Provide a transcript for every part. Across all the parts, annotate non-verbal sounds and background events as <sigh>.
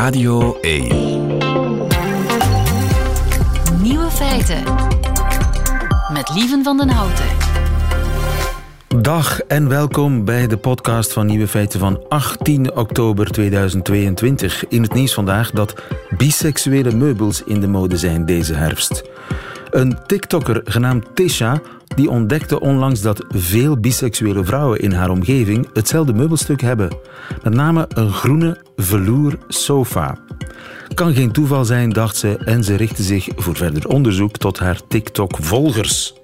Radio 1. Nieuwe feiten. Met Lieven van den Houten. Dag en welkom bij de podcast van Nieuwe Feiten van 18 oktober 2022. In het nieuws vandaag dat biseksuele meubels in de mode zijn deze herfst. Een TikToker genaamd Tisha die ontdekte onlangs dat veel biseksuele vrouwen in haar omgeving hetzelfde meubelstuk hebben. Met name een groene velour sofa. Kan geen toeval zijn, dacht ze, en ze richtte zich voor verder onderzoek tot haar TikTok-volgers.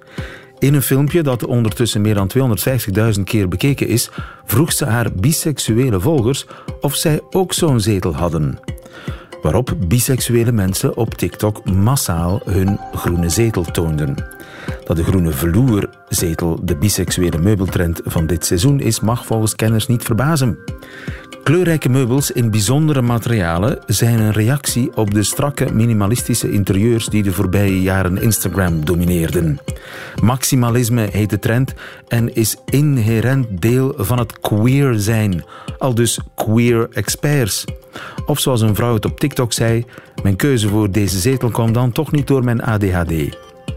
In een filmpje dat ondertussen meer dan 250.000 keer bekeken is, vroeg ze haar biseksuele volgers of zij ook zo'n zetel hadden. Waarop biseksuele mensen op TikTok massaal hun groene zetel toonden. Dat de groene vloerzetel de biseksuele meubeltrend van dit seizoen is, mag volgens kenners niet verbazen. Kleurrijke meubels in bijzondere materialen zijn een reactie op de strakke minimalistische interieurs die de voorbije jaren Instagram domineerden. Maximalisme heet de trend en is inherent deel van het queer zijn, al dus queer experts. Of zoals een vrouw het op TikTok zei: Mijn keuze voor deze zetel kwam dan toch niet door mijn ADHD.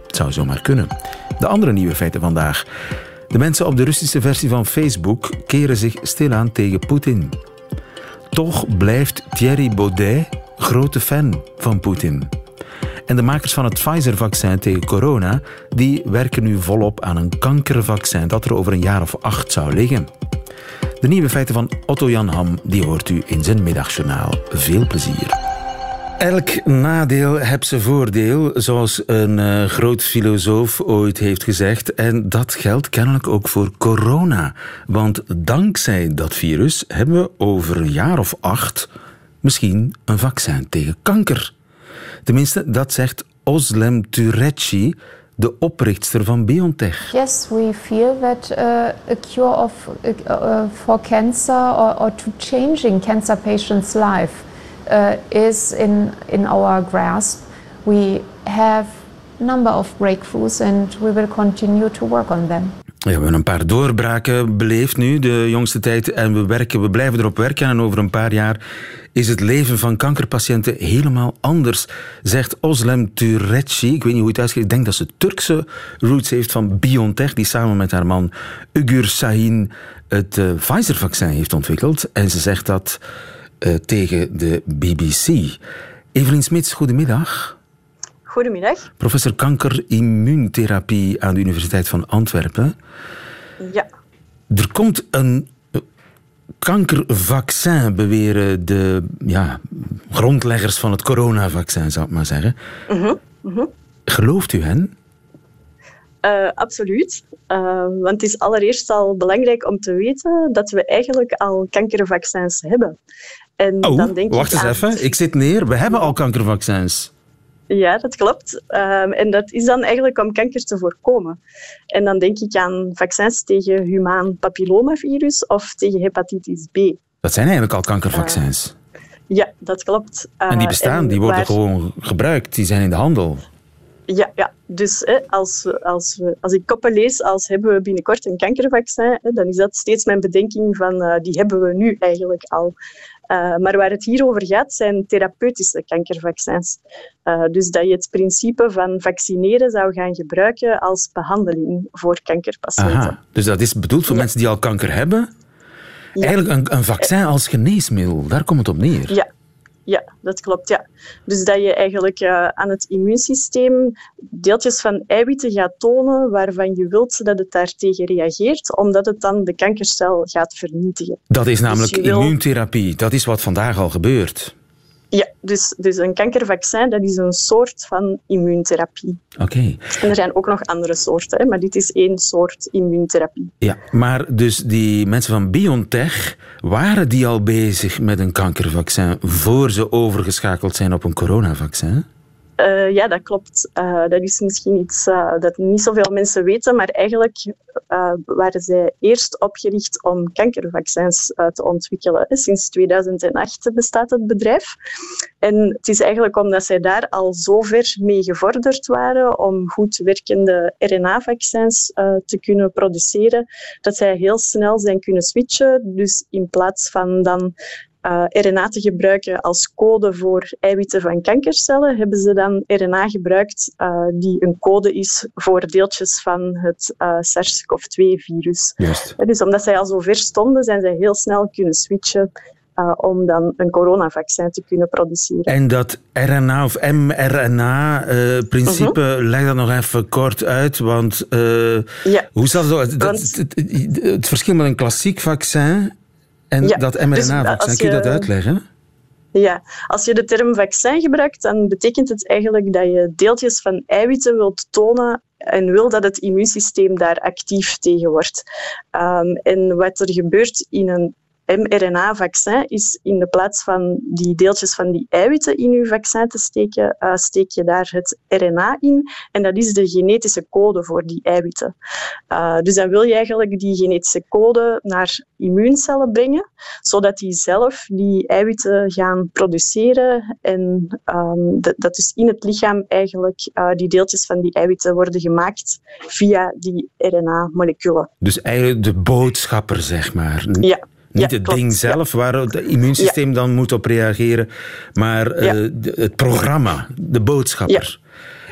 Het zou zomaar kunnen. De andere nieuwe feiten vandaag. De mensen op de Russische versie van Facebook keren zich stilaan tegen Poetin. Toch blijft Thierry Baudet grote fan van Poetin. En de makers van het Pfizer-vaccin tegen corona die werken nu volop aan een kankervaccin dat er over een jaar of acht zou liggen. De nieuwe feiten van Otto Jan Ham die hoort u in zijn middagjournaal. Veel plezier. Elk nadeel heeft zijn voordeel, zoals een uh, groot filosoof ooit heeft gezegd. En dat geldt kennelijk ook voor corona. Want dankzij dat virus hebben we over een jaar of acht misschien een vaccin tegen kanker. Tenminste, dat zegt Oslem Turecci, de oprichter van BioNTech. Yes, we feel that uh, a cure of, uh, for cancer or, or to changing cancer patients' life uh, is in, in our grasp. We have number of breakthroughs and we will continue to work on them. we hebben een paar doorbraken beleefd nu, de jongste tijd. En we, werken, we blijven erop werken. En over een paar jaar is het leven van kankerpatiënten helemaal anders, zegt Oslem Turecci. Ik weet niet hoe het uitspreekt. Ik denk dat ze Turkse roots heeft van BioNTech, die samen met haar man Ugur Sahin het uh, Pfizer-vaccin heeft ontwikkeld. En ze zegt dat uh, tegen de BBC. Evelien Smits, goedemiddag. Goedemiddag. Professor kanker-immuuntherapie aan de Universiteit van Antwerpen. Ja. Er komt een kankervaccin, beweren de ja, grondleggers van het coronavaccin, zou ik maar zeggen. -huh. Gelooft u hen? Uh, absoluut. Uh, want het is allereerst al belangrijk om te weten dat we eigenlijk al kankervaccins hebben. En oh, dan denk wacht eens even. Ik zit neer. We hebben al kankervaccins. Ja, dat klopt. Um, en dat is dan eigenlijk om kanker te voorkomen. En dan denk ik aan vaccins tegen humaan papillomavirus of tegen hepatitis B. Dat zijn eigenlijk al kankervaccins. Uh, ja, dat klopt. Uh, en die bestaan, en die worden waar... gewoon gebruikt, die zijn in de handel. Ja, ja. dus hè, als, als, we, als ik koppen lees als hebben we binnenkort een kankervaccin, hè, dan is dat steeds mijn bedenking van uh, die hebben we nu eigenlijk al. Uh, maar waar het hier over gaat, zijn therapeutische kankervaccins. Uh, dus dat je het principe van vaccineren zou gaan gebruiken als behandeling voor kankerpatiënten. Aha, dus dat is bedoeld voor ja. mensen die al kanker hebben? Ja. Eigenlijk een, een vaccin als geneesmiddel, daar komt het op neer. Ja, ja, dat klopt. Ja. Dus dat je eigenlijk uh, aan het immuunsysteem deeltjes van eiwitten gaat tonen waarvan je wilt dat het daartegen reageert, omdat het dan de kankercel gaat vernietigen. Dat is namelijk dus wil... immuuntherapie. Dat is wat vandaag al gebeurt. Ja, dus, dus een kankervaccin dat is een soort van immuuntherapie. Oké. Okay. En er zijn ook nog andere soorten, hè, maar dit is één soort immuuntherapie. Ja, maar dus die mensen van BioNTech, waren die al bezig met een kankervaccin voor ze overgeschakeld zijn op een coronavaccin? Uh, ja, dat klopt. Uh, dat is misschien iets uh, dat niet zoveel mensen weten, maar eigenlijk waren zij eerst opgericht om kankervaccins te ontwikkelen. Sinds 2008 bestaat het bedrijf. En het is eigenlijk omdat zij daar al zo ver mee gevorderd waren om goed werkende RNA-vaccins te kunnen produceren, dat zij heel snel zijn kunnen switchen. Dus in plaats van dan uh, RNA te gebruiken als code voor eiwitten van kankercellen, hebben ze dan RNA gebruikt uh, die een code is voor deeltjes van het uh, SARS-CoV-2-virus. Dus omdat zij al zo ver stonden, zijn zij heel snel kunnen switchen om dan een coronavaccin te kunnen produceren. En dat RNA of mRNA-principe, uh, uh, leg dat nog even kort uit, want ja. hoe zat het, want, het, het, het, verschil met een klassiek vaccin en ja, dat mRNA-vaccin, dus, kun je dat uitleggen? Ja, als je de term vaccin gebruikt, dan betekent het eigenlijk dat je deeltjes van eiwitten wilt tonen en wil dat het immuunsysteem daar actief tegen wordt. Um, en wat er gebeurt in een mRNA-vaccin is in de plaats van die deeltjes van die eiwitten in je vaccin te steken, uh, steek je daar het RNA in. En dat is de genetische code voor die eiwitten. Uh, dus dan wil je eigenlijk die genetische code naar immuuncellen brengen, zodat die zelf die eiwitten gaan produceren en um, dat, dat dus in het lichaam eigenlijk uh, die deeltjes van die eiwitten worden gemaakt via die RNA-moleculen. Dus eigenlijk de boodschapper, zeg maar. Ja. Niet het ding zelf waar het immuunsysteem dan moet op reageren, maar uh, het programma, de boodschapper.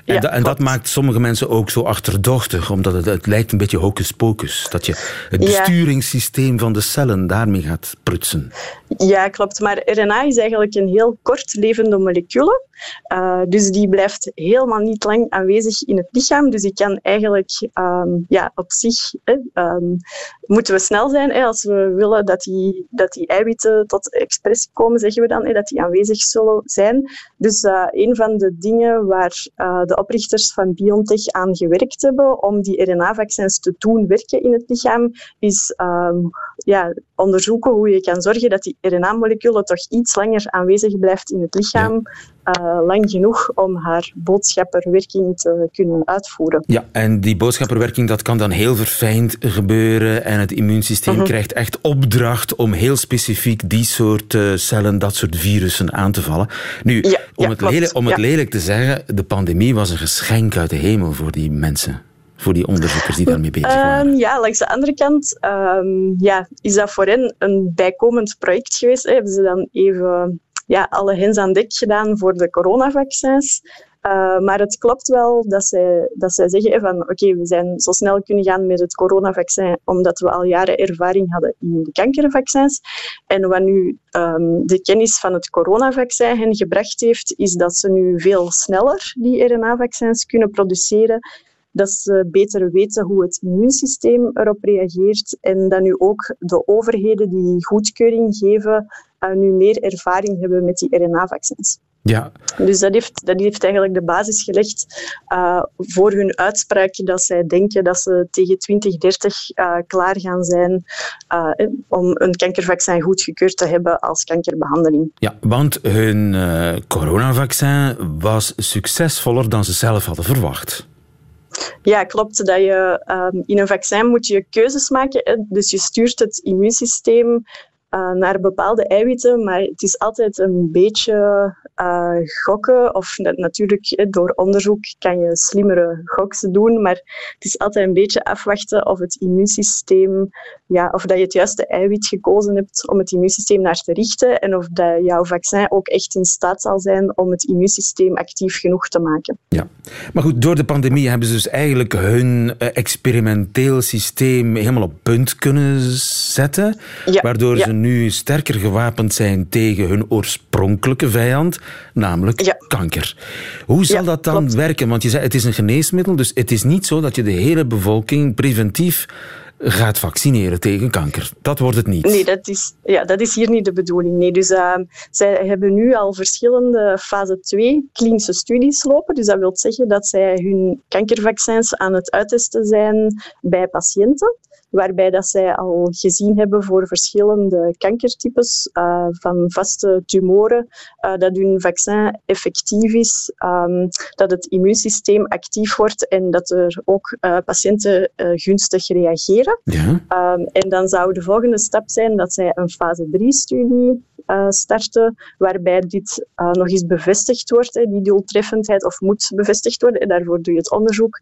En, ja, da, en dat maakt sommige mensen ook zo achterdochtig, omdat het, het lijkt een beetje hocus pocus. Dat je het besturingssysteem van de cellen daarmee gaat prutsen. Ja, klopt. Maar RNA is eigenlijk een heel kortlevende molecule. Uh, dus die blijft helemaal niet lang aanwezig in het lichaam. Dus die kan eigenlijk um, ja, op zich... um, moeten we snel zijn hè, als we willen dat die, dat die eiwitten tot expressie komen, zeggen we dan, hè, dat die aanwezig zullen zijn. Dus uh, een van de dingen waar uh, de oprichters van BioNTech aan gewerkt hebben om die RNA-vaccins te doen werken in het lichaam, is um, ja, onderzoeken hoe je kan zorgen dat die RNA-moleculen toch iets langer aanwezig blijft in het lichaam. Uh, lang genoeg om haar boodschapperwerking te kunnen uitvoeren. Ja, en die boodschapperwerking dat kan dan heel verfijnd gebeuren en het immuunsysteem uh mhm. -huh. krijgt echt opdracht om heel specifiek die soort uh, cellen, dat soort virussen aan te vallen. Nu, ja, om, ja, het, lelijk, om het lelijk te zeggen, de pandemie was een geschenk uit de hemel voor die mensen voor die onderzoekers die daarmee bezig waren? Um, ja, langs de andere kant um, ja, is dat voor hen een bijkomend project geweest. Hè. Hebben ze dan even ja, alle hens aan dek gedaan voor de coronavaccins. Uh, maar het klopt wel dat zij, dat zij zeggen van oké, we zijn zo snel kunnen gaan met het coronavaccin omdat we al jaren ervaring hadden in de kankervaccins. En wat nu um, de kennis van het coronavaccin hen gebracht heeft, is dat ze nu veel sneller die RNA-vaccins kunnen produceren dat ze beter weten hoe het immuunsysteem erop reageert en dat nu ook de overheden die goedkeuring geven, nu meer ervaring hebben met die RNA-vaccins. Ja. Dus dat heeft, dat heeft eigenlijk de basis gelegd uh, voor hun uitspraak dat zij denken dat ze tegen 2030 uh, klaar gaan zijn uh, om een kankervaccin goedgekeurd te hebben als kankerbehandeling. Ja, want hun coronavaccin was succesvoller dan ze zelf hadden verwacht. Ja, klopt. Dat je, um, in een vaccin moet je keuzes maken. Hè? Dus je stuurt het immuunsysteem uh, naar bepaalde eiwitten, maar het is altijd een beetje uh, gokken. Of natuurlijk, door onderzoek kan je slimmere goksen doen, maar het is altijd een beetje afwachten of het immuunsysteem, ja, of dat je het juiste eiwit gekozen hebt om het immuunsysteem naar te richten en of dat jouw vaccin ook echt in staat zal zijn om het immuunsysteem actief genoeg te maken. Ja, maar goed, door de pandemie hebben ze dus eigenlijk hun uh, experimenteel systeem helemaal op punt kunnen zetten, ja, waardoor ja. Nu sterker gewapend zijn tegen hun oorspronkelijke vijand, namelijk ja. kanker. Hoe zal dat dan klopt. werken? Want je zei het is een geneesmiddel, dus het is niet zo dat je de hele bevolking preventief gaat vaccineren tegen kanker. Dat wordt het niet. Nee, dat is, ja, dat is hier niet de bedoeling. Nee, dus uh, zij hebben nu al verschillende fase 2 klinische studies lopen. Dus dat wil zeggen dat zij hun kankervaccins aan het uittesten zijn bij patiënten waarbij dat zij al gezien hebben voor verschillende kankertypes uh, van vaste tumoren, uh, dat hun vaccin effectief is, um, dat het immuunsysteem actief wordt en dat er ook uh, patiënten gunstig reageren. Ja. Um, en dan zou de volgende stap zijn dat zij een fase 3-studie starten, waarbij dit nog eens bevestigd wordt, hè, die doeltreffendheid, of moet bevestigd worden. En daarvoor doe je het onderzoek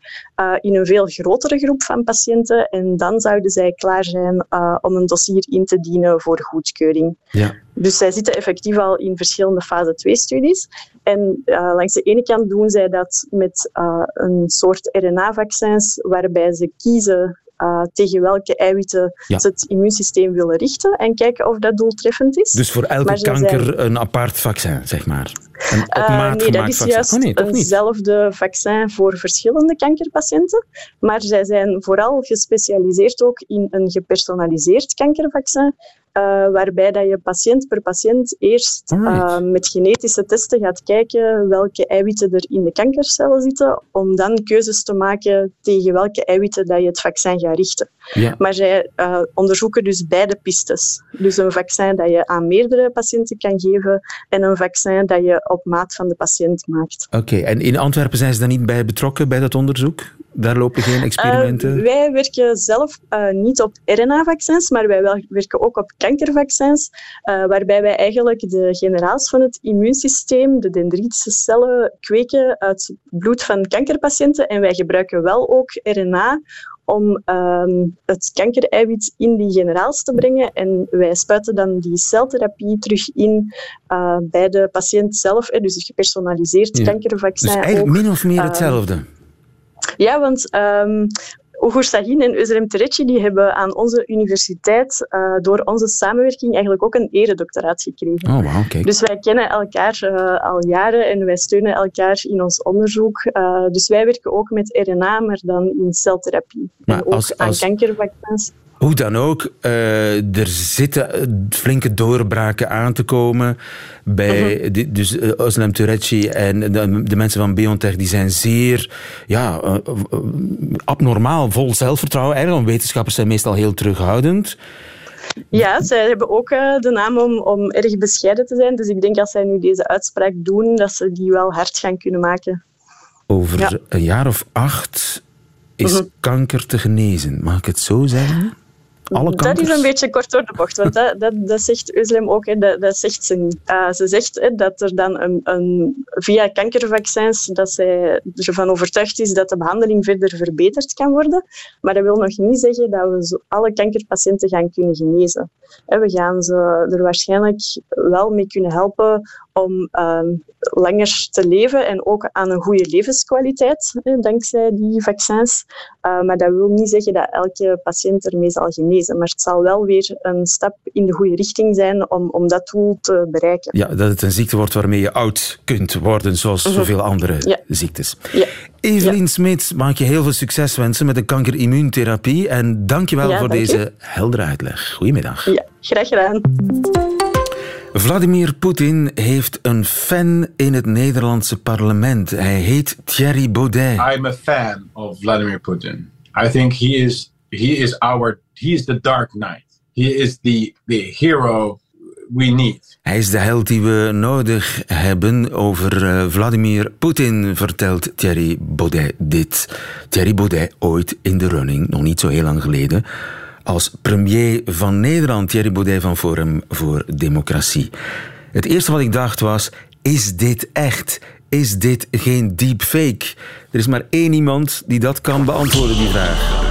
in een veel grotere groep van patiënten en dan zou zouden zij klaar zijn uh, om een dossier in te dienen voor goedkeuring. Ja. Dus zij zitten effectief al in verschillende fase 2-studies. En uh, langs de ene kant doen zij dat met uh, een soort RNA-vaccins, waarbij ze kiezen uh, tegen welke eiwitten Ja. ze het immuunsysteem willen richten en kijken of dat doeltreffend is. Dus voor elke kanker zijn- een apart vaccin, zeg maar. Een op Eh, maat nee, dat is vaccin. juist Oh nee, eenzelfde vaccin voor verschillende kankerpatiënten. Maar zij zijn vooral gespecialiseerd ook in een gepersonaliseerd kankervaccin. Eh, waarbij dat je patiënt per patiënt eerst eh, met genetische testen gaat kijken welke eiwitten er in de kankercellen zitten, om dan keuzes te maken tegen welke eiwitten dat je het vaccin gaat richten. Ja. Maar zij eh, onderzoeken dus beide pistes. Dus een vaccin dat je aan meerdere patiënten kan geven en een vaccin dat je op maat van de patiënt maakt. Oké, en in Antwerpen zijn ze daar niet bij betrokken bij dat onderzoek? Daar lopen geen experimenten? Eh, wij werken zelf eh, niet op RNA-vaccins, maar wij wel- werken ook op kankervaccins, waarbij wij eigenlijk de generaals van het immuunsysteem, de dendritische cellen, kweken uit het bloed van kankerpatiënten. En wij gebruiken wel ook RNA om ehm, het kankereiwit in die generaals te brengen. En wij spuiten dan die celtherapie terug in eh, bij de patiënt zelf, dus een gepersonaliseerd Ja. kankervaccin. dus eigenlijk ook. min of meer eh, hetzelfde. Ja, want um, Ugur Sahin en Özlem Terecci die hebben aan onze universiteit uh, door onze samenwerking eigenlijk ook een eredoctoraat gekregen. Oh, kijk. Dus wij kennen elkaar uh, al jaren en wij steunen elkaar in ons onderzoek. Uh, dus wij werken ook met RNA, maar dan in celtherapie. Maar en ook als- aan als- kankervaccins. Hoe dan ook, eh, er zitten eh, flinke doorbraken aan te komen. Bij, Mhm. die- dus uh, Özlem Turecci en de, de mensen van BioNTech die zijn zeer ja, eh, eh, abnormaal, vol zelfvertrouwen. Eigenlijk, want wetenschappers zijn meestal heel terughoudend. Ja, zij hebben ook de naam om, om erg bescheiden te zijn. Dus ik denk als zij nu deze uitspraak doen, dat ze die wel hard gaan kunnen maken. Over Ja. een jaar of acht is Mhm. kanker te genezen. Mag ik het zo zeggen? Alle Dat is een beetje kort door de bocht, want dat, dat, dat zegt Özlem ook, hè, dat, dat zegt ze niet. Uh, ze zegt hè, dat er dan een, een, via kankervaccins dat zij ervan overtuigd is dat de behandeling verder verbeterd kan worden. Maar dat wil nog niet zeggen dat we zo alle kankerpatiënten gaan kunnen genezen. We gaan ze er waarschijnlijk wel mee kunnen helpen om uh, langer te leven en ook aan een goede levenskwaliteit, dankzij die vaccins. Uh, maar dat wil niet zeggen dat elke patiënt ermee zal genezen. Maar het zal wel weer een stap in de goede richting zijn om, om dat doel te bereiken. Ja, dat het een ziekte wordt waarmee je oud kunt worden, zoals zoveel andere Mhm. Ja. ziektes. Ja. Evelien mag ik je heel veel succes wensen met de kankerimmuuntherapie. En dank je wel Ja, voor dank deze heldere uitleg. Goedemiddag. Ja, graag gedaan. Vladimir Poetin heeft een fan in het Nederlandse parlement. Hij heet Thierry Baudet. I'm a fan of Vladimir Putin. I think he is he is our he is the Dark Knight. He is the the hero we need. Hij is de held die we nodig hebben. Over eh, Vladimir Poetin vertelt Thierry Baudet dit. Thierry Baudet ooit in de running, nog niet zo heel lang geleden, als premier van Nederland. Thierry Baudet van Forum voor Democratie. Het eerste wat ik dacht was, is dit echt? Is dit geen deepfake? Er is maar één iemand die dat kan beantwoorden, die vraag.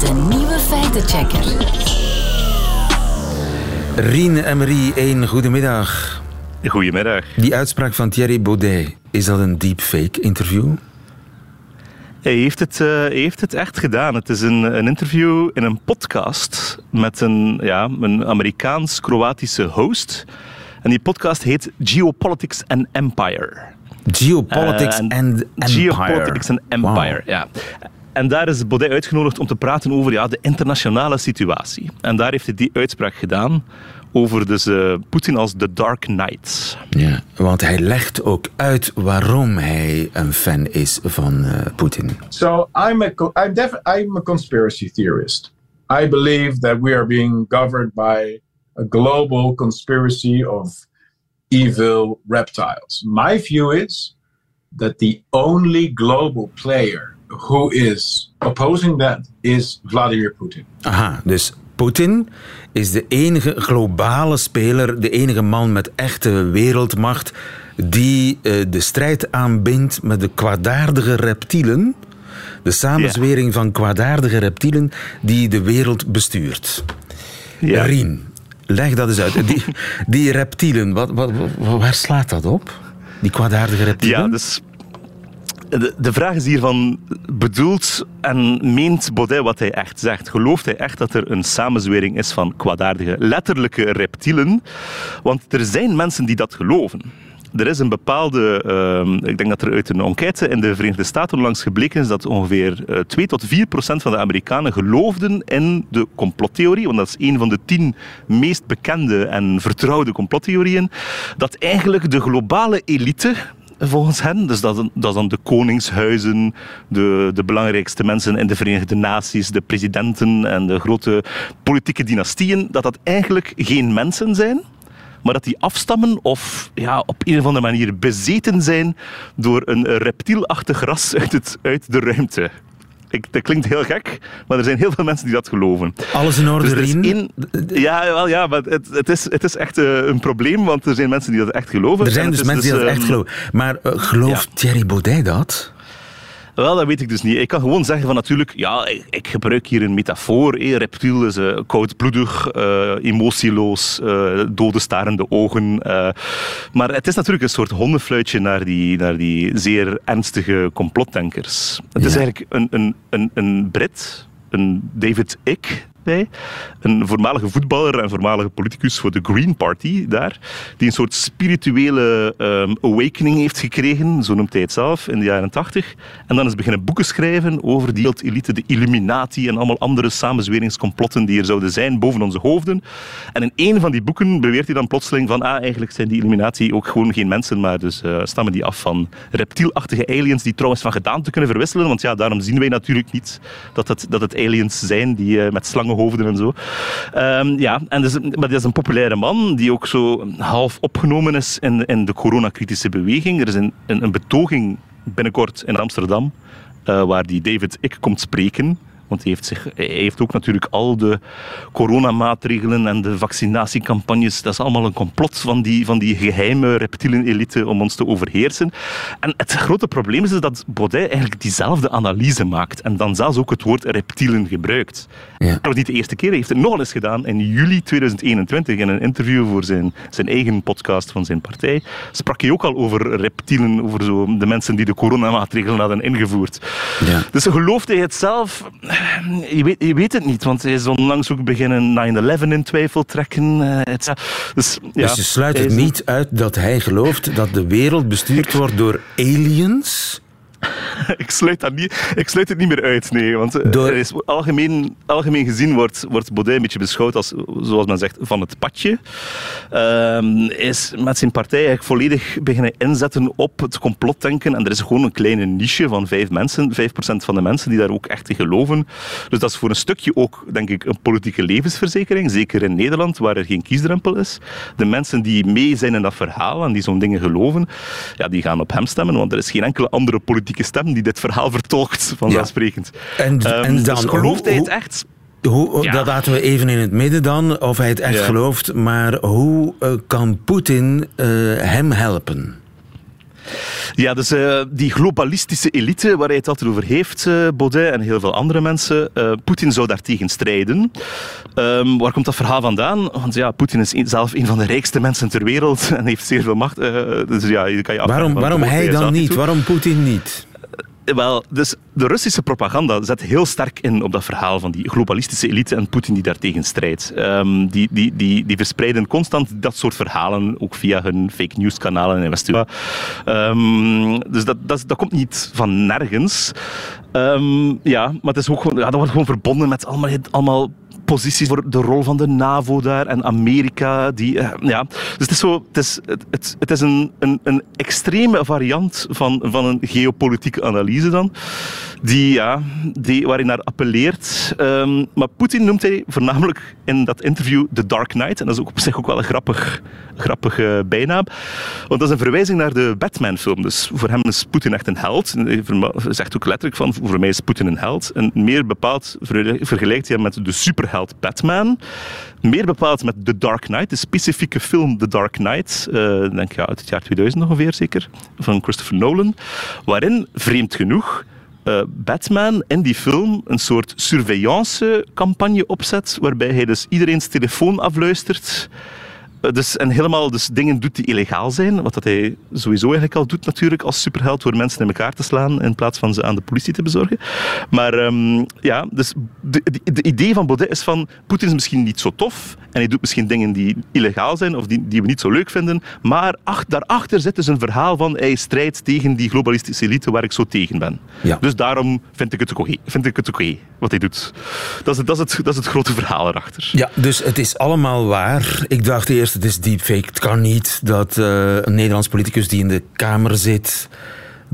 De nieuwe feitenchecker. Rien Emery, één goedemiddag. Goedemiddag. Die uitspraak van Thierry Baudet, is dat een deepfake interview? Hij heeft het, uh, hij heeft het echt gedaan. Het is een, een interview in een podcast met een, ja, een Amerikaans-Kroatische host. En die podcast heet Geopolitics and Empire. Geopolitics Uh, and Empire. Geopolitics and Empire, Wow. ja. En daar is Baudet uitgenodigd om te praten over ja, de internationale situatie. En daar heeft hij die uitspraak gedaan over dus, uh, Poetin als de Dark Knight. Ja, want hij legt ook uit waarom hij een fan is van uh, Poetin. So I'm a I'm def- I'm a conspiracy theorist. I believe that we are being governed by a global conspiracy of evil reptiles. My view is that the only global player who is opposing that is Vladimir Putin. Aha, dus Poetin is de enige globale speler, de enige man met echte wereldmacht die uh, de strijd aanbindt met de kwaadaardige reptielen. De samenzwering ja. van kwaadaardige reptielen die de wereld bestuurt. Ja. Rien, leg dat eens uit. Die, <laughs> die reptielen, wat, wat, waar slaat dat op? Die kwaadaardige reptielen? Ja, dus de, vraag is hiervan, bedoelt en meent Baudet wat hij echt zegt? Gelooft hij echt dat er een samenzwering is van kwaadaardige, letterlijke reptielen? Want er zijn mensen die dat geloven. Er is een bepaalde, uh, ik denk dat er uit een enquête in de Verenigde Staten onlangs gebleken is dat ongeveer uh, eh, 2 tot 4 procent van de Amerikanen geloofden in de complottheorie, want dat is een van de tien meest bekende en vertrouwde complottheorieën, dat eigenlijk de globale elite volgens hen. Dus dat, dat dan de koningshuizen, de, de belangrijkste mensen in de Verenigde Naties, de presidenten en de grote politieke dynastieën, dat dat eigenlijk geen mensen zijn, maar dat die afstammen of ja, op een of andere manier bezeten zijn door een reptielachtig ras uit, het, uit de ruimte. Ik, dat klinkt heel gek, maar er zijn heel veel mensen die dat geloven. Alles in orde, dus één, ja, wel, ja, maar het, het, is, het is echt uh, een probleem, want er zijn mensen die dat echt geloven. Er zijn dus mensen die dat echt ehm, geloven. Maar uh, gelooft ja. Thierry Baudet dat? Wel, dat weet ik dus niet. Ik kan gewoon zeggen van natuurlijk, ja, ik, gebruik hier een metafoor. Eh, reptiel is uh, koudbloedig, uh, emotieloos, uh, dode starende ogen. maar het is natuurlijk een soort hondenfluitje naar die, naar die zeer ernstige complotdenkers. Het is eigenlijk een, een, een, een Brit, een David Icke, een voormalige voetballer en voormalige politicus voor de Green Party daar, die een soort spirituele um, awakening heeft gekregen, zo noemt hij het zelf, in de jaren tachtig. En dan is beginnen boeken schrijven over die elite, de Illuminati en allemaal andere samenzweringscomplotten die er zouden zijn boven onze hoofden. En in een van die boeken beweert hij dan plotseling van, ah, eigenlijk zijn die Illuminati ook gewoon geen mensen, maar dus uh, stammen die af van reptielachtige aliens die trouwens van gedaante kunnen verwisselen, want ja, daarom zien wij natuurlijk niet dat het, dat het aliens zijn die uh, met slangen hoofden en zo. Um, ja, en dus, maar dat is een populaire man die ook zo half opgenomen is in, in de coronakritische beweging. Er is een, een, betoging binnenkort in Amsterdam uh, waar die David Ik komt spreken. Want hij heeft, zich, hij heeft ook natuurlijk al de coronamaatregelen en de vaccinatiecampagnes. Dat is allemaal een complot van die, van die geheime reptielen-elite om ons te overheersen. En het grote probleem is dat Baudet eigenlijk diezelfde analyse maakt. En dan zelfs ook het woord reptielen gebruikt. Ja. Dat was niet de eerste keer. Hij heeft het nogal eens gedaan. In juli 2021, in een interview voor zijn, zijn eigen podcast van zijn partij, sprak hij ook al over reptielen, over zo de mensen die de coronamaatregelen hadden ingevoerd. Ja. Dus gelooft hij het zelf? Je weet, je weet het niet, want hij is onlangs ook beginnen 9-11 in twijfel trekken. Uh, dus, ja, dus je sluit het niet uit dat hij gelooft dat de wereld bestuurd wordt door aliens? <laughs> ik, sluit dat niet, ik sluit het niet meer uit, nee. Want eh, Door... er is algemeen, algemeen gezien wordt, wordt Baudet een beetje beschouwd als, zoals men zegt, van het padje. Um, is met zijn partij eigenlijk volledig beginnen inzetten op het complotdenken. En er is gewoon een kleine niche van vijf mensen, vijf procent van de mensen die daar ook echt in geloven. Dus dat is voor een stukje ook, denk ik, een politieke levensverzekering. Zeker in Nederland, waar er geen kiesdrempel is. De mensen die mee zijn in dat verhaal en die zo'n dingen geloven, ja, die gaan op hem stemmen, want er is geen enkele andere politieke stem die dit verhaal vertolkt, vanzelfsprekend. Ja. En, um, en dus dan, dus gelooft hij het echt? Hoe, Dat laten we even in het midden dan, of hij het echt gelooft. Maar hoe uh, kan Poetin uh, hem helpen? Ja, dus uh, die globalistische elite waar hij het altijd over heeft, uh, Baudet en heel veel andere mensen, uh, Poetin zou daartegen strijden. Um, waar komt dat verhaal vandaan? Want ja, Poetin is een, zelf een van de rijkste mensen ter wereld <laughs> en heeft zeer veel macht. dus ja, je kan je waarom waarom hij dan niet? Waarom Poetin niet? Wel, dus de Russische propaganda zet heel sterk in op dat verhaal van die globalistische elite en Poetin die daartegen strijdt. Um, die, die, die, die verspreiden constant dat soort verhalen, ook via hun fake news kanalen in West-Europa. Um, dus dat, dat, komt niet van nergens. Um, ja, maar het is ook gewoon, ja, dat wordt gewoon verbonden met allemaal, allemaal posities voor de rol van de NAVO daar en Amerika. Die, uh, ja. Dus het is, zo, het is, het, het is een, een, een extreme variant van, van een geopolitieke analyse dan. Die, ja, die, waar hij appelleert. Ehm, maar Poetin noemt hij voornamelijk in dat interview The Dark Knight. En dat is ook op zich ook wel een grappig, grappige bijnaam. Want dat is een verwijzing naar de Batman-film. Dus voor hem is Poetin echt een held. Hij zegt ook letterlijk van, voor mij is Poetin een held. En meer bepaald vergelijkt hij hem met de superheld Batman. Meer bepaald met The Dark Knight, de specifieke film The Dark Knight. Uh, denk ja, uit het jaar 2000 ongeveer zeker, van Christopher Nolan. Waarin, vreemd genoeg, uh, Batman in die film een soort surveillance-campagne opzet, waarbij hij dus iedereen's telefoon afluistert. eh, dus, en helemaal dus dingen doet die illegaal zijn, wat dat hij sowieso eigenlijk al doet natuurlijk als superheld, door mensen in elkaar te slaan in plaats van ze aan de politie te bezorgen. Maar um, ja, dus de, de, de, idee van Baudet is van, Poetin is misschien niet zo tof en hij doet misschien dingen die illegaal zijn of die, die we niet zo leuk vinden, maar ach, daarachter zit dus een verhaal van hij strijdt tegen die globalistische elite waar ik zo tegen ben. Ja. Dus daarom vind ik het oké, vind ik het oké wat hij doet. Dat is, dat, is het, dat is het grote verhaal erachter. Ja, dus het is allemaal waar. Ik dacht eerst het is deepfake. Het kan niet dat uh, een Nederlands politicus die in de Kamer zit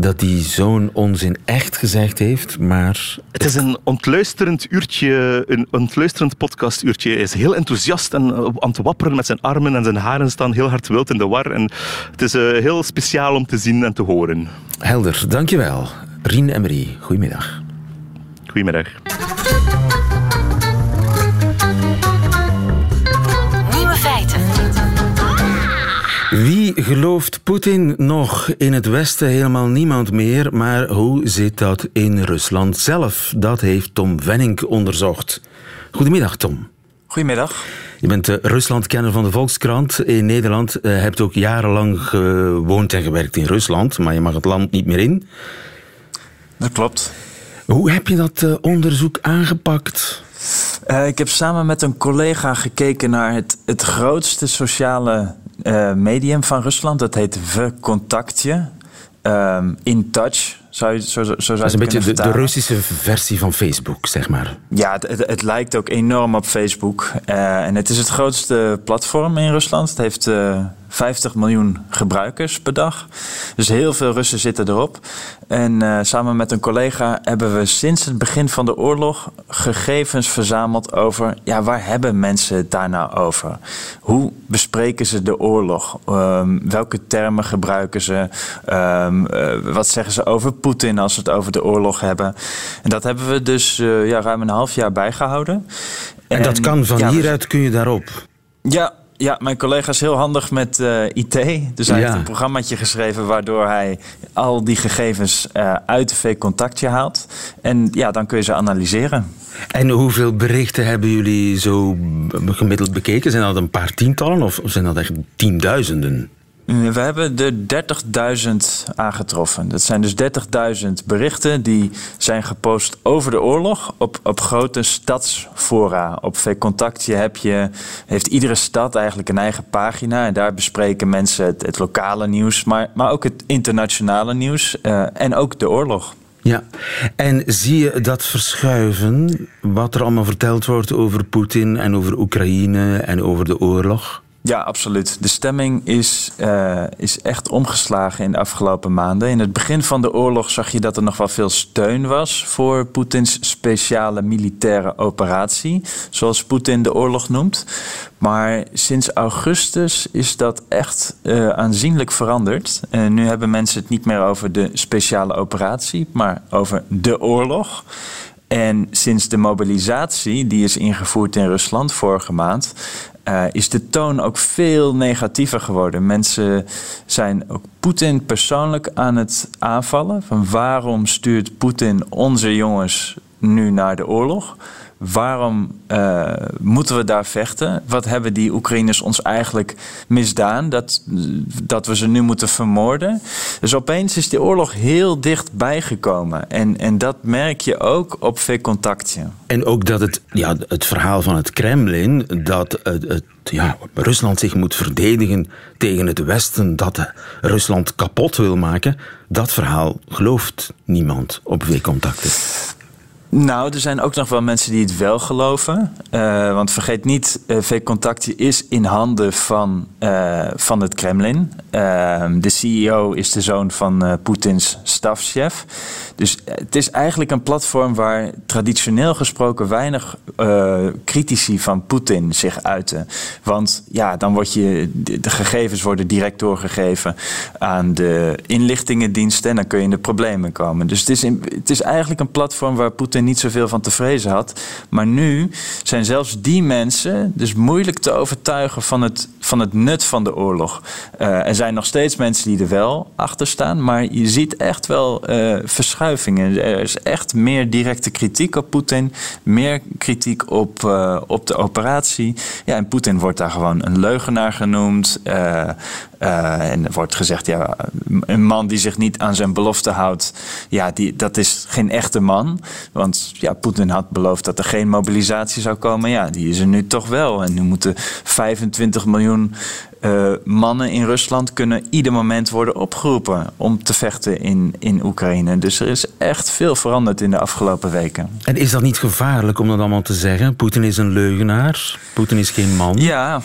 dat hij zo'n onzin echt gezegd heeft, maar... Het is een ontluisterend uurtje, een ontluisterend podcastuurtje. Hij is heel enthousiast en eh, aan het wapperen met zijn armen en zijn haren staan heel hard wild in de war. En het is uh, heel speciaal om te zien en te horen. Helder, dankjewel. Rien Emery, goedemiddag. Goedemiddag. Wie gelooft Poetin nog in het Westen? Helemaal niemand meer. Maar hoe zit dat in Rusland zelf? Dat heeft Tom Wenning onderzocht. Goedemiddag, Tom. Goedemiddag. Je bent de Ruslandkenner van de Volkskrant in Nederland. Je eh, hebt ook jarenlang gewoond en gewerkt in Rusland, maar je mag het land niet meer in. Dat klopt. Hoe heb je dat eh, onderzoek aangepakt? Uh, ik heb samen met een collega gekeken naar het, het grootste sociale uh, medium van Rusland. Dat heet Vkontaktje. Um, in Touch, zou je, zo, zo zou Dat is een beetje de, de, Russische versie van Facebook, zeg maar. Ja, het, het, het lijkt ook enorm op Facebook. Uh, en het is het grootste platform in Rusland. Het heeft uh, 50 miljoen gebruikers per dag. Dus heel veel Russen zitten erop. En uh, samen met een collega hebben we sinds het begin van de oorlog gegevens verzameld over ja, waar hebben mensen het daar nou over? Hoe bespreken ze de oorlog? Um, welke termen gebruiken ze? Um, uh, wat zeggen ze over Poetin als ze het over de oorlog hebben? En dat hebben we dus uh, ja, ruim een half jaar bijgehouden. En, en dat kan van ja, hieruit kun je daarop? Ja, ja, mijn collega is heel handig met uh, IT. Dus hij ja. heeft een programmaatje geschreven waardoor hij al die gegevens uh, uit de V-contactje haalt. En ja, dan kun je ze analyseren. En hoeveel berichten hebben jullie zo gemiddeld bekeken? Zijn dat een paar tientallen of zijn dat echt tienduizenden? We hebben de 30.000 aangetroffen. Dat zijn dus 30.000 berichten die zijn gepost over de oorlog op, op grote stadsfora. Op V-Contactje heb je, heeft iedere stad eigenlijk een eigen pagina. En daar bespreken mensen het, lokale nieuws, maar, maar ook het internationale nieuws uh, en ook de oorlog. Ja, en zie je dat verschuiven, wat er allemaal verteld wordt over Poetin en over Oekraïne en over de oorlog? Ja, absoluut. De stemming is, uh, is echt omgeslagen in de afgelopen maanden. In het begin van de oorlog zag je dat er nog wel veel steun was voor Poetins speciale militaire operatie, zoals Poetin de oorlog noemt. Maar sinds augustus is dat echt uh, aanzienlijk veranderd. Uh, nu hebben mensen het niet meer over de speciale operatie, maar over de oorlog. En sinds de mobilisatie, die is ingevoerd in Rusland vorige maand, uh, is de toon ook veel negatiever geworden. Mensen zijn ook Poetin persoonlijk aan het aanvallen. Van waarom stuurt Poetin onze jongens nu naar de oorlog? Waarom uh, moeten we daar vechten? Wat hebben die Oekraïners ons eigenlijk misdaan? Dat, dat we ze nu moeten vermoorden. Dus opeens is die oorlog heel dichtbij gekomen. En, en dat merk je ook op V-contactje. En ook dat het, ja, het verhaal van het Kremlin, dat het, het, ja, Rusland zich moet verdedigen tegen het Westen, dat Rusland kapot wil maken, dat verhaal gelooft niemand op V-contacten. Nou, er zijn ook nog wel mensen die het wel geloven. Uh, want vergeet niet, uh, V-Contactie is in handen van, uh, van het Kremlin. Ehm, de CEO is de zoon van Poetins stafchef. Dus het is eigenlijk een platform waar traditioneel gesproken weinig critici van Poetin zich uiten. Want ja, dan word je, de gegevens worden direct doorgegeven aan de inlichtingendiensten en dan kun je in de problemen komen. Dus het is, het is eigenlijk een platform waar Poetin niet zoveel van te vrezen had. Maar nu zijn zelfs die mensen dus moeilijk te overtuigen van het, van het nut van de oorlog. Uh, er zijn nog steeds mensen die er wel achter staan, maar je ziet echt wel uh, verschuivingen. Er is echt meer directe kritiek op Poetin, meer kritiek op, uh, op de operatie. Ja, en Poetin wordt daar gewoon een leugenaar genoemd. Uh, en er wordt gezegd, ja, een man die zich niet aan zijn belofte houdt, ja, die, dat is geen echte man. Want ja, Poetin had beloofd dat er geen mobilisatie zou komen. Ja, die is er nu toch wel. En nu moeten 25 miljoen uh, mannen in Rusland kunnen ieder moment worden opgeroepen om te vechten in, in Oekraïne. Dus er is echt veel veranderd in de afgelopen weken. En is dat niet gevaarlijk om dat allemaal te zeggen? Poetin is een leugenaar, Poetin is geen man. Ja,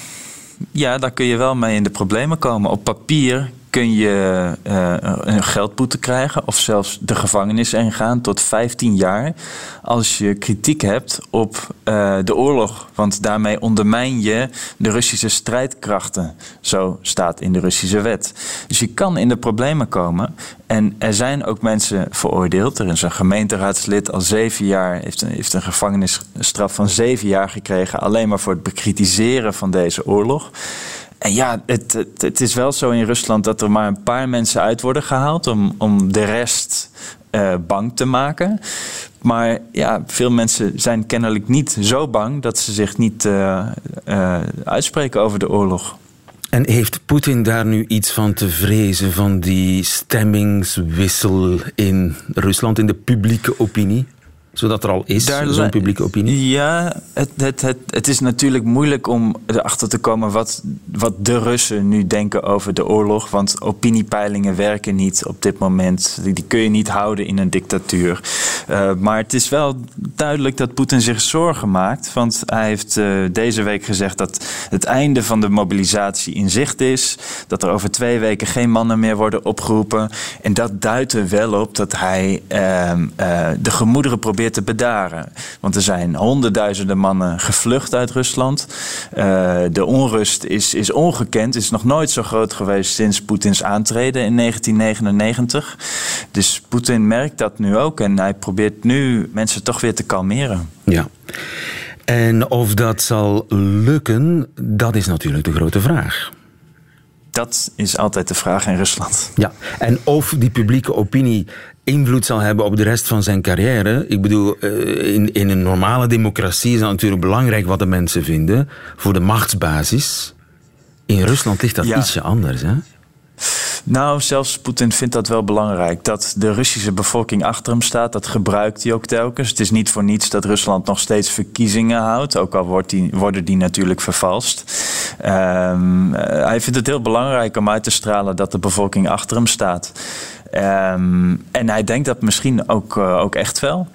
ja, daar kun je wel mee in de problemen komen. Op papier kun je uh, een geldboete krijgen of zelfs de gevangenis ingaan tot 15 jaar als je kritiek hebt op uh, de oorlog. Want daarmee ondermijn je de Russische strijdkrachten. Zo staat in de Russische wet. Dus je kan in de problemen komen. En er zijn ook mensen veroordeeld. Er is een gemeenteraadslid al zeven jaar, heeft een, heeft een gevangenisstraf van zeven jaar gekregen. Alleen maar voor het bekritiseren van deze oorlog. En ja, het, het, is wel zo in Rusland dat er maar een paar mensen uit worden gehaald om, om de rest uh, bang te maken. Maar ja, veel mensen zijn kennelijk niet zo bang dat ze zich niet uh, uh, uitspreken over de oorlog. En heeft Poetin daar nu iets van te vrezen, van die stemmingswissel in Rusland, in de publieke opinie? Zodat er al is, zo'n publieke opinie? Ja, het, het, het, het is natuurlijk moeilijk om erachter te komen wat, wat de Russen nu denken over de oorlog. Want opiniepeilingen werken niet op dit moment. Die, kun je niet houden in een dictatuur. Uh, maar het is wel duidelijk dat Poetin zich zorgen maakt. Want hij heeft uh, deze week gezegd dat het einde van de mobilisatie in zicht is. Dat er over twee weken geen mannen meer worden opgeroepen. En dat duidt er wel op dat hij uh, de gemoederen probeert te bedaren. Want er zijn honderdduizenden mannen gevlucht uit Rusland. Uh, de onrust is, is ongekend, is nog nooit zo groot geweest sinds Poetins aantreden in 1999. Dus Poetin merkt dat nu ook en hij probeert nu mensen toch weer te kalmeren. Ja. En of dat zal lukken, dat is natuurlijk de grote vraag. Dat is altijd de vraag in Rusland. Ja, en of die publieke opinie invloed zal hebben op de rest van zijn carrière. Ik bedoel, eh, in, in een normale democratie is het natuurlijk belangrijk wat de mensen vinden voor de machtsbasis. In Rusland ligt dat ietsje anders, hè? Nou, zelfs Poetin vindt dat wel belangrijk. Dat de Russische bevolking achter hem staat, dat gebruikt hij ook telkens. Het is niet voor niets dat Rusland nog steeds verkiezingen houdt. Ook al wordt die, worden die natuurlijk vervalst. Um, hij vindt het heel belangrijk om uit te stralen dat de bevolking achter hem staat. Um, en hij denkt dat misschien ook, uh, ook echt wel.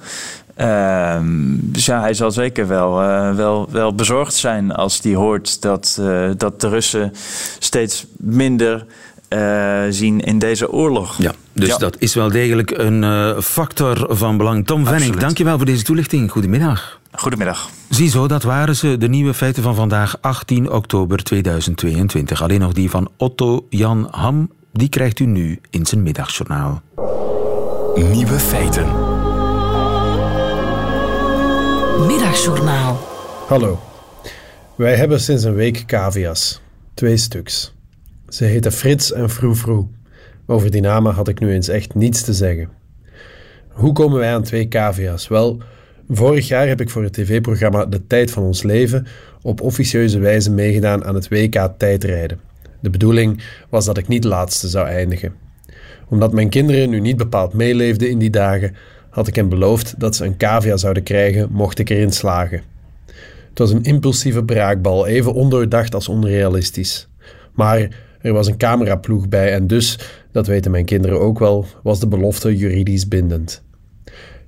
Um, dus ja, hij zal zeker wel, uh, wel, wel bezorgd zijn als hij hoort dat, uh, dat de Russen steeds minder uh, zien in deze oorlog. Ja, dus ja. dat is wel degelijk een factor van belang. Tom Venning, dankjewel voor deze toelichting. Goedemiddag. Goedemiddag. Ziezo, dat waren ze, de nieuwe feiten van vandaag, 18 oktober 2022. Alleen nog die van Otto Jan Ham, die krijgt u nu in zijn middagjournaal. Nieuwe feiten. Middagjournaal. Hallo. Wij hebben sinds een week cavia's. Twee stuks. Ze heten Frits en Froe Froe. Over die namen had ik nu eens echt niets te zeggen. Hoe komen wij aan twee cavia's? Wel, vorig jaar heb ik voor het tv-programma De Tijd van Ons Leven op officieuze wijze meegedaan aan het WK tijdrijden. De bedoeling was dat ik niet laatste zou eindigen. Omdat mijn kinderen nu niet bepaald meeleefden in die dagen, had ik hen beloofd dat ze een cavia zouden krijgen mocht ik erin slagen. Het was een impulsieve braakbal, even ondoordacht als onrealistisch. Maar er was een cameraploeg bij en dus, dat weten mijn kinderen ook wel, was de belofte juridisch bindend.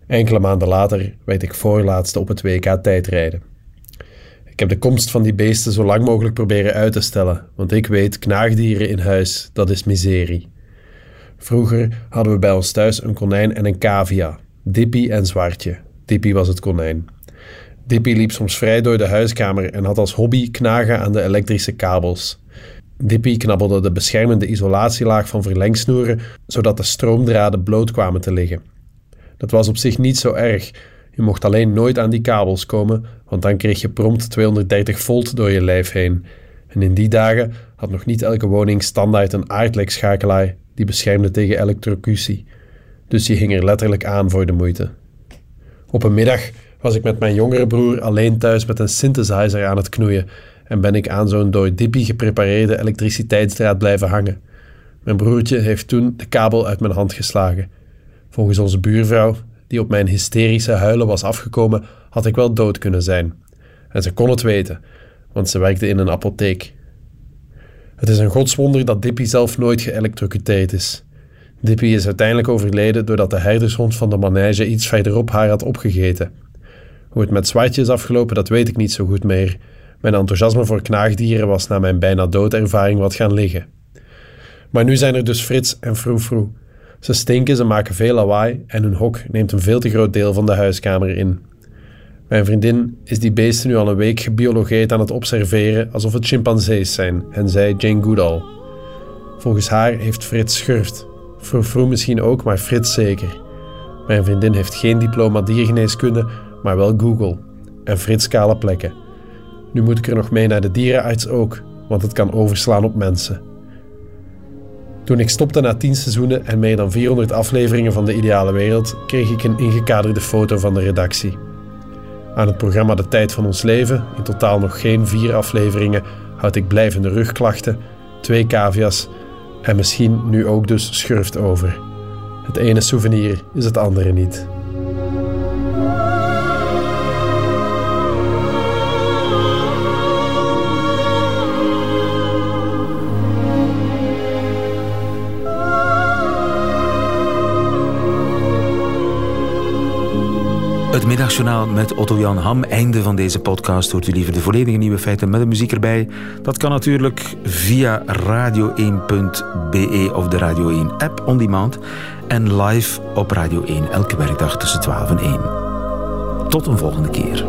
Enkele maanden later werd ik voorlaatste op het WK tijdrijden. Ik heb de komst van die beesten zo lang mogelijk proberen uit te stellen, want ik weet, knaagdieren in huis, dat is miserie. Vroeger hadden we bij ons thuis een konijn en een cavia, Dippy en Zwartje. Dippy was het konijn. Dippy liep soms vrij door de huiskamer en had als hobby knagen aan de elektrische kabels. Dippy knabbelde de beschermende isolatielaag van verlengsnoeren, zodat de stroomdraden bloot kwamen te liggen. Dat was op zich niet zo erg. Je mocht alleen nooit aan die kabels komen, want dan kreeg je prompt 230 volt door je lijf heen. En in die dagen had nog niet elke woning standaard een aardlekschakelaar die beschermde tegen elektrocutie. Dus je hing er letterlijk aan voor de moeite. Op een middag was ik met mijn jongere broer alleen thuis met een synthesizer aan het knoeien en ben ik aan zo'n door Dippy geprepareerde elektriciteitsdraad blijven hangen. Mijn broertje heeft toen de kabel uit mijn hand geslagen. Volgens onze buurvrouw, die op mijn hysterische huilen was afgekomen, had ik wel dood kunnen zijn. En ze kon het weten, want ze werkte in een apotheek. Het is een godswonder dat Dippy zelf nooit geëlectrocuteerd is. Dippy is uiteindelijk overleden doordat de herdershond van de manege iets verderop haar had opgegeten. Hoe het met Zwartje is afgelopen, dat weet ik niet zo goed meer. Mijn enthousiasme voor knaagdieren was na mijn bijna doodervaring wat gaan liggen. Maar nu zijn er dus Frits en Froe Ze stinken, ze maken veel lawaai en hun hok neemt een veel te groot deel van de huiskamer in. Mijn vriendin is die beesten nu al een week gebiologeerd aan het observeren alsof het chimpansees zijn en zij Jane Goodall. Volgens haar heeft Frits schurft. Froe misschien ook, maar Frits zeker. Mijn vriendin heeft geen diploma diergeneeskunde, maar wel Google. En Frits kale plekken. Nu moet ik er nog mee naar de dierenarts ook, want het kan overslaan op mensen. Toen ik stopte na 10 seizoenen en meer dan 400 afleveringen van De Ideale Wereld, kreeg ik een ingekaderde foto van de redactie. Aan het programma De Tijd van ons Leven, in totaal nog geen vier afleveringen, houd ik blijvende rugklachten, twee cavia's en misschien nu ook dus schurft over. Het ene souvenir is het andere niet. Middagjournaal met Otto-Jan Ham. Einde van deze podcast. Hoort u liever de volledige nieuwe feiten met de muziek erbij? Dat kan natuurlijk via radio1.be of de Radio 1 app on demand. En live op Radio 1 elke werkdag tussen 12 en 1. Tot een volgende keer.